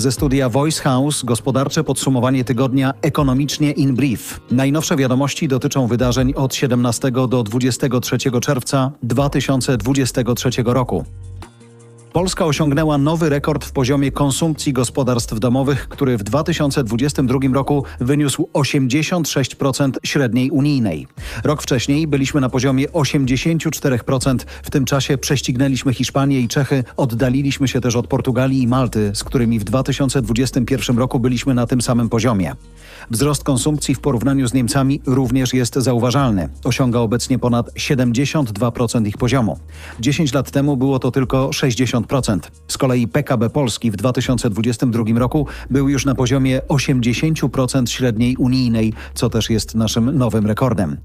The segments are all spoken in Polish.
Ze studia Voice House gospodarcze podsumowanie tygodnia ekonomicznie in brief. Najnowsze wiadomości dotyczą wydarzeń od 17 do 23 czerwca 2023 roku. Polska osiągnęła nowy rekord w poziomie konsumpcji gospodarstw domowych, który w 2022 roku wyniósł 86% średniej unijnej. Rok wcześniej byliśmy na poziomie 84%. W tym czasie prześcignęliśmy Hiszpanię i Czechy, oddaliliśmy się też od Portugalii i Malty, z którymi w 2021 roku byliśmy na tym samym poziomie. Wzrost konsumpcji w porównaniu z Niemcami również jest zauważalny. Osiąga obecnie ponad 72% ich poziomu. 10 lat temu było to tylko 60%. Z kolei PKB Polski w 2022 roku był już na poziomie 80% średniej unijnej, co też jest naszym nowym rekordem.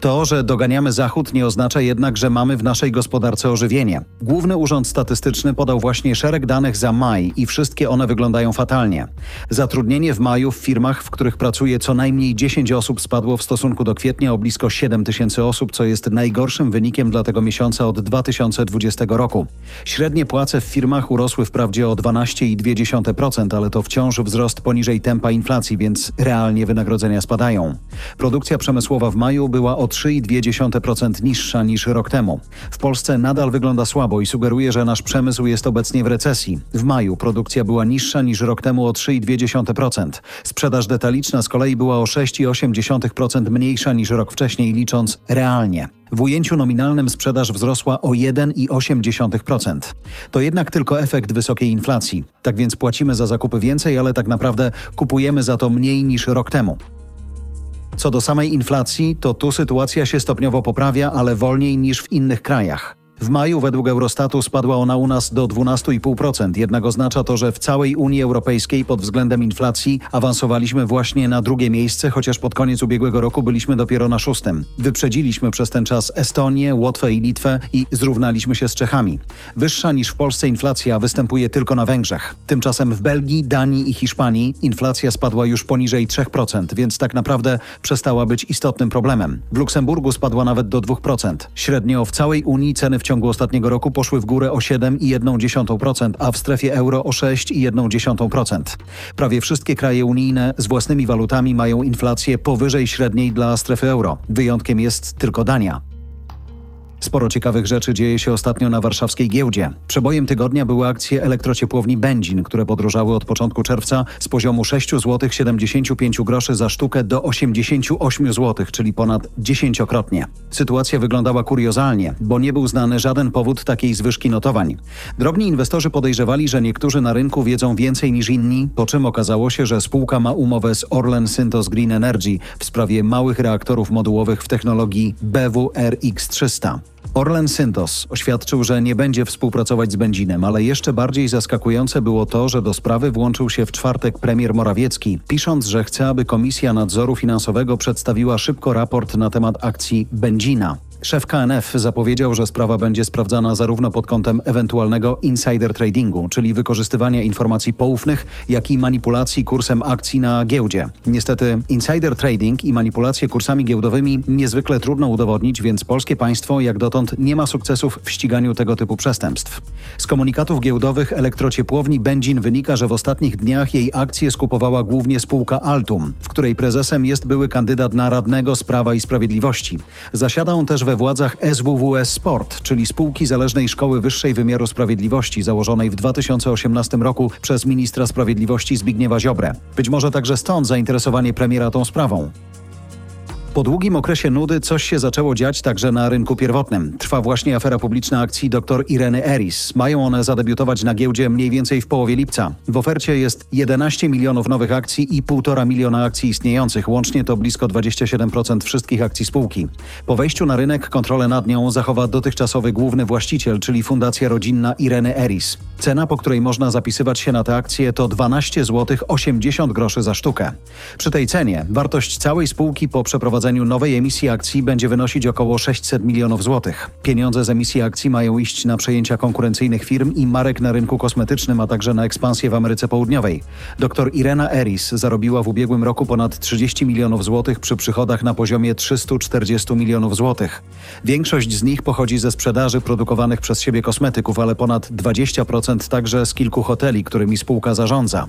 To, że doganiamy Zachód, nie oznacza jednak, że mamy w naszej gospodarce ożywienie. Główny Urząd Statystyczny podał właśnie szereg danych za maj i wszystkie one wyglądają fatalnie. Zatrudnienie w maju w firmach, w których pracuje co najmniej 10 osób, spadło w stosunku do kwietnia o blisko 7 tysięcy osób, co jest najgorszym wynikiem dla tego miesiąca od 2020 roku. Średnie płace w firmach urosły wprawdzie o 12,2%, ale to wciąż wzrost poniżej tempa inflacji, więc realnie wynagrodzenia spadają. Produkcja przemysłowa w maju była o 3,2% niższa niż rok temu. W Polsce nadal wygląda słabo i sugeruje, że nasz przemysł jest obecnie w recesji. W maju produkcja była niższa niż rok temu o 3,2%. Sprzedaż detaliczna z kolei była o 6,8% mniejsza niż rok wcześniej, licząc realnie. W ujęciu nominalnym sprzedaż wzrosła o 1,8%. To jednak tylko efekt wysokiej inflacji. Tak więc płacimy za zakupy więcej, ale tak naprawdę kupujemy za to mniej niż rok temu. Co do samej inflacji, to tu sytuacja się stopniowo poprawia, ale wolniej niż w innych krajach. W maju według Eurostatu spadła ona u nas do 12,5%, jednak oznacza to, że w całej Unii Europejskiej pod względem inflacji awansowaliśmy właśnie na drugie miejsce, chociaż pod koniec ubiegłego roku byliśmy dopiero na szóstym. Wyprzedziliśmy przez ten czas Estonię, Łotwę i Litwę i zrównaliśmy się z Czechami. Wyższa niż w Polsce inflacja występuje tylko na Węgrzech. Tymczasem w Belgii, Danii i Hiszpanii inflacja spadła już poniżej 3%, więc tak naprawdę przestała być istotnym problemem. W Luksemburgu spadła nawet do 2%. Średnio w całej Unii ceny w ciągu ostatniego roku poszły w górę o 7,1%, a w strefie euro o 6,1%. Prawie wszystkie kraje unijne z własnymi walutami mają inflację powyżej średniej dla strefy euro. Wyjątkiem jest tylko Dania. Sporo ciekawych rzeczy dzieje się ostatnio na warszawskiej giełdzie. Przebojem tygodnia były akcje elektrociepłowni Będzin, które podróżały od początku czerwca z poziomu 6 zł 75 groszy za sztukę do 88 zł, czyli ponad dziesięciokrotnie. Sytuacja wyglądała kuriozalnie, bo nie był znany żaden powód takiej zwyżki notowań. Drobni inwestorzy podejrzewali, że niektórzy na rynku wiedzą więcej niż inni, po czym okazało się, że spółka ma umowę z Orlen Synthos Green Energy w sprawie małych reaktorów modułowych w technologii BWRX-300. Orlen Syntos oświadczył, że nie będzie współpracować z Będzinem, ale jeszcze bardziej zaskakujące było to, że do sprawy włączył się w czwartek premier Morawiecki, pisząc, że chce, aby Komisja Nadzoru Finansowego przedstawiła szybko raport na temat akcji Będzina. Szef KNF zapowiedział, że sprawa będzie sprawdzana zarówno pod kątem ewentualnego insider tradingu, czyli wykorzystywania informacji poufnych, jak i manipulacji kursem akcji na giełdzie. Niestety insider trading i manipulacje kursami giełdowymi niezwykle trudno udowodnić, więc polskie państwo jak dotąd nie ma sukcesów w ściganiu tego typu przestępstw. Z komunikatów giełdowych elektrociepłowni Będzin wynika, że w ostatnich dniach jej akcje skupowała głównie spółka Altum, w której prezesem jest były kandydat na radnego z Prawa i Sprawiedliwości. Zasiada on też we władzach SWWS Sport, czyli spółki zależnej Szkoły Wyższej Wymiaru Sprawiedliwości, założonej w 2018 roku przez ministra sprawiedliwości Zbigniewa Ziobrę. Być może także stąd zainteresowanie premiera tą sprawą. Po długim okresie nudy coś się zaczęło dziać także na rynku pierwotnym. Trwa właśnie afera publiczna akcji dr Ireny Eris. Mają one zadebiutować na giełdzie mniej więcej w połowie lipca. W ofercie jest 11 milionów nowych akcji i 1,5 miliona akcji istniejących. Łącznie to blisko 27% wszystkich akcji spółki. Po wejściu na rynek kontrolę nad nią zachowa dotychczasowy główny właściciel, czyli Fundacja Rodzinna Ireny Eris. Cena, po której można zapisywać się na te akcje to 12 zł 80 groszy za sztukę. Przy tej cenie wartość całej spółki po przeprowadzeniu przeprowadzeniu nowej emisji akcji będzie wynosić około 600 milionów złotych. Pieniądze z emisji akcji mają iść na przejęcia konkurencyjnych firm i marek na rynku kosmetycznym, a także na ekspansję w Ameryce Południowej. Dr Irena Eris zarobiła w ubiegłym roku ponad 30 milionów złotych przy przychodach na poziomie 340 milionów złotych. Większość z nich pochodzi ze sprzedaży produkowanych przez siebie kosmetyków, ale ponad 20% także z kilku hoteli, którymi spółka zarządza.